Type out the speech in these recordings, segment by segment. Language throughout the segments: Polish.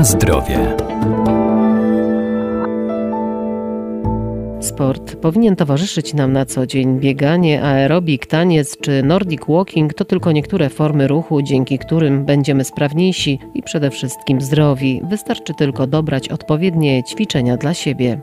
Na zdrowie. Sport powinien towarzyszyć nam na co dzień. Bieganie, aerobik, taniec czy nordic walking to tylko niektóre formy ruchu, dzięki którym będziemy sprawniejsi i przede wszystkim zdrowi. Wystarczy tylko dobrać odpowiednie ćwiczenia dla siebie.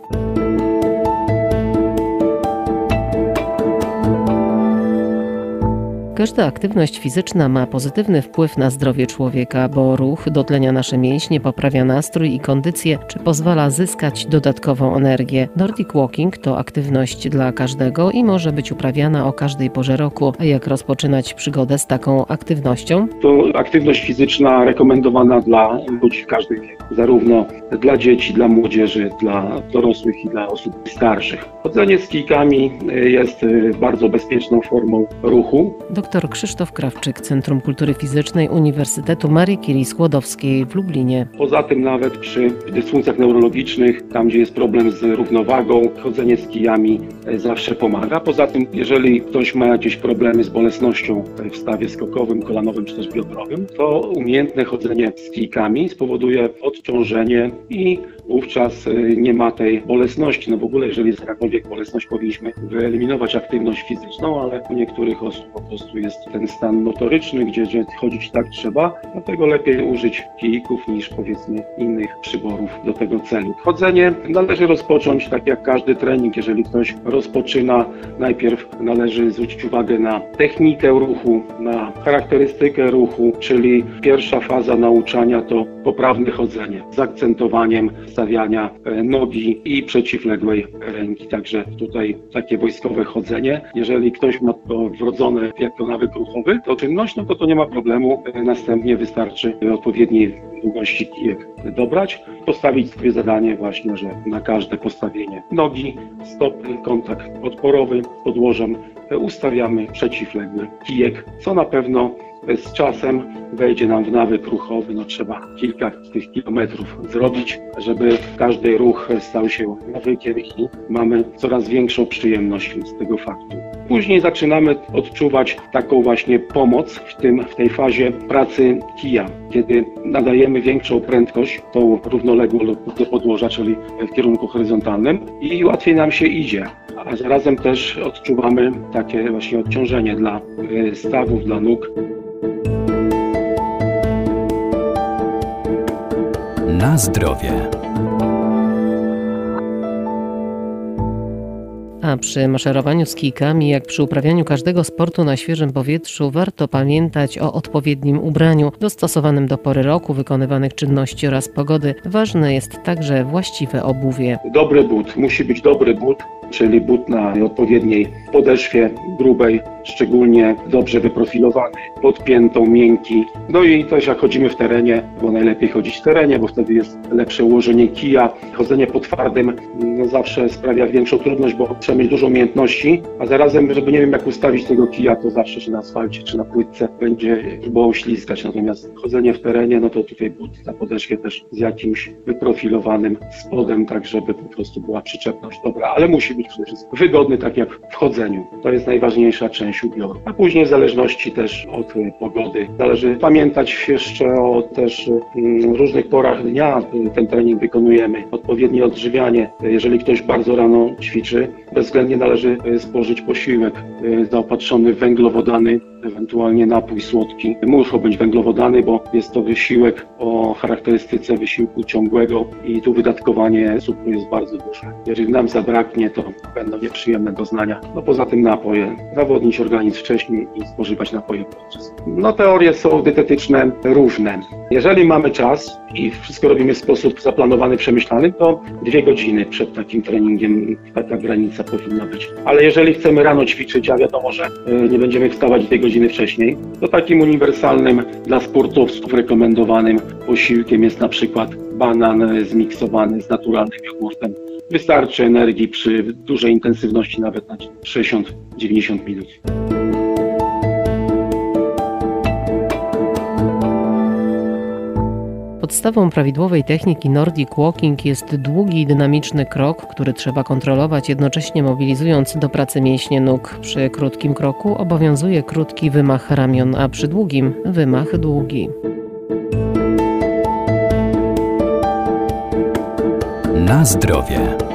Każda aktywność fizyczna ma pozytywny wpływ na zdrowie człowieka, bo ruch dotlenia nasze mięśnie, poprawia nastrój i kondycję, czy pozwala zyskać dodatkową energię. Nordic Walking to aktywność dla każdego i może być uprawiana o każdej porze roku. A jak rozpoczynać przygodę z taką aktywnością? To aktywność fizyczna rekomendowana dla ludzi w każdym wieku, zarówno dla dzieci, dla młodzieży, dla dorosłych i dla osób starszych. Chodzenie z kijkami jest bardzo bezpieczną formą ruchu. Dr Krzysztof Krawczyk, Centrum Kultury Fizycznej Uniwersytetu Marii Curie Skłodowskiej w Lublinie. Poza tym nawet przy dysfunkcjach neurologicznych, tam gdzie jest problem z równowagą, chodzenie z kijami zawsze pomaga. Poza tym, jeżeli ktoś ma jakieś problemy z bolesnością w stawie skokowym, kolanowym czy też biodrowym, to umiejętne chodzenie z kijkami spowoduje odciążenie i wówczas nie ma tej bolesności. No w ogóle, jeżeli jest jakakolwiek bolesność, powinniśmy wyeliminować aktywność fizyczną, ale u niektórych osób po prostu jest ten stan motoryczny, gdzie, gdzie chodzić tak trzeba, dlatego lepiej użyć kijków niż powiedzmy innych przyborów do tego celu. Chodzenie należy rozpocząć tak jak każdy trening. Jeżeli ktoś rozpoczyna, najpierw należy zwrócić uwagę na technikę ruchu, na charakterystykę ruchu, czyli pierwsza faza nauczania to poprawne chodzenie z akcentowaniem stawiania nogi i przeciwległej ręki. Także tutaj takie wojskowe chodzenie. Jeżeli ktoś ma to wrodzone jako nawyk ruchowy, to czynność, no to to nie ma problemu. Następnie wystarczy odpowiedniej długości kijek dobrać, postawić sobie zadanie właśnie, że na każde postawienie nogi, stopy, kontakt podporowy z podłożem ustawiamy przeciwległy kijek, co na pewno z czasem wejdzie nam w nawyk ruchowy. No trzeba kilka tych kilometrów zrobić, żeby każdy ruch stał się nawykiem i mamy coraz większą przyjemność z tego faktu. Później zaczynamy odczuwać taką właśnie pomoc w, tym, w tej fazie pracy kija, kiedy nadajemy większą prędkość, tą równoległą do podłoża, czyli w kierunku horyzontalnym i łatwiej nam się idzie. A zarazem też odczuwamy takie właśnie odciążenie dla stawów, dla nóg. Na zdrowie. A przy maszerowaniu z kijkami, jak przy uprawianiu każdego sportu na świeżym powietrzu, warto pamiętać o odpowiednim ubraniu, dostosowanym do pory roku, wykonywanych czynności oraz pogody. Ważne jest także właściwe obuwie. Dobry but, musi być dobry but, czyli but na odpowiedniej podeszwie grubej, szczególnie dobrze wyprofilowany, podpiętą, miękki. No i też jak chodzimy w terenie, bo najlepiej chodzić w terenie, bo wtedy jest lepsze ułożenie kija. Chodzenie po twardym no zawsze sprawia większą trudność, bo trzeba mieć dużo umiejętności, a zarazem, żeby nie wiem jak ustawić tego kija, to zawsze się na asfalcie czy na płytce będzie próbował ślizgać. Natomiast chodzenie w terenie, no to tutaj but na podeszwie też z jakimś wyprofilowanym spodem, tak żeby po prostu była przyczepność dobra, ale musi być przede wszystkim wygodny, tak jak w chodzeniu. To jest najważniejsza część ubioru. A później w zależności też od pogody. Należy pamiętać jeszcze o też mm, różnych porach dnia ten trening wykonujemy. Odpowiednie odżywianie. Jeżeli ktoś bardzo rano ćwiczy, bezwzględnie należy spożyć posiłek zaopatrzony w węglowodany, ewentualnie napój słodki. Muszą być węglowodany, bo jest to wysiłek o charakterystyce wysiłku ciągłego i tu wydatkowanie cukru jest bardzo duże. Jeżeli nam zabraknie, to będą nieprzyjemne doznania. No poza tym napoje. Zawodnić organizm wcześniej i spożywać napoje podczas. No teorie są dietetyczne różne. Jeżeli mamy czas i wszystko robimy w sposób zaplanowany, przemyślany, to dwie godziny przed takim treningiem taka granica powinna być. Ale jeżeli chcemy rano ćwiczyć, a wiadomo, że nie będziemy wstawać dwie godziny wcześniej, to takim uniwersalnym dla sportowców rekomendowanym posiłkiem jest na przykład banan zmiksowany z naturalnym jogurtem. Wystarczy energii przy dużej intensywności, nawet na 60-90 minut. Podstawą prawidłowej techniki Nordic Walking jest długi i dynamiczny krok, który trzeba kontrolować, jednocześnie mobilizując do pracy mięśnie nóg. Przy krótkim kroku obowiązuje krótki wymach ramion, a przy długim wymach długi. Na zdrowie.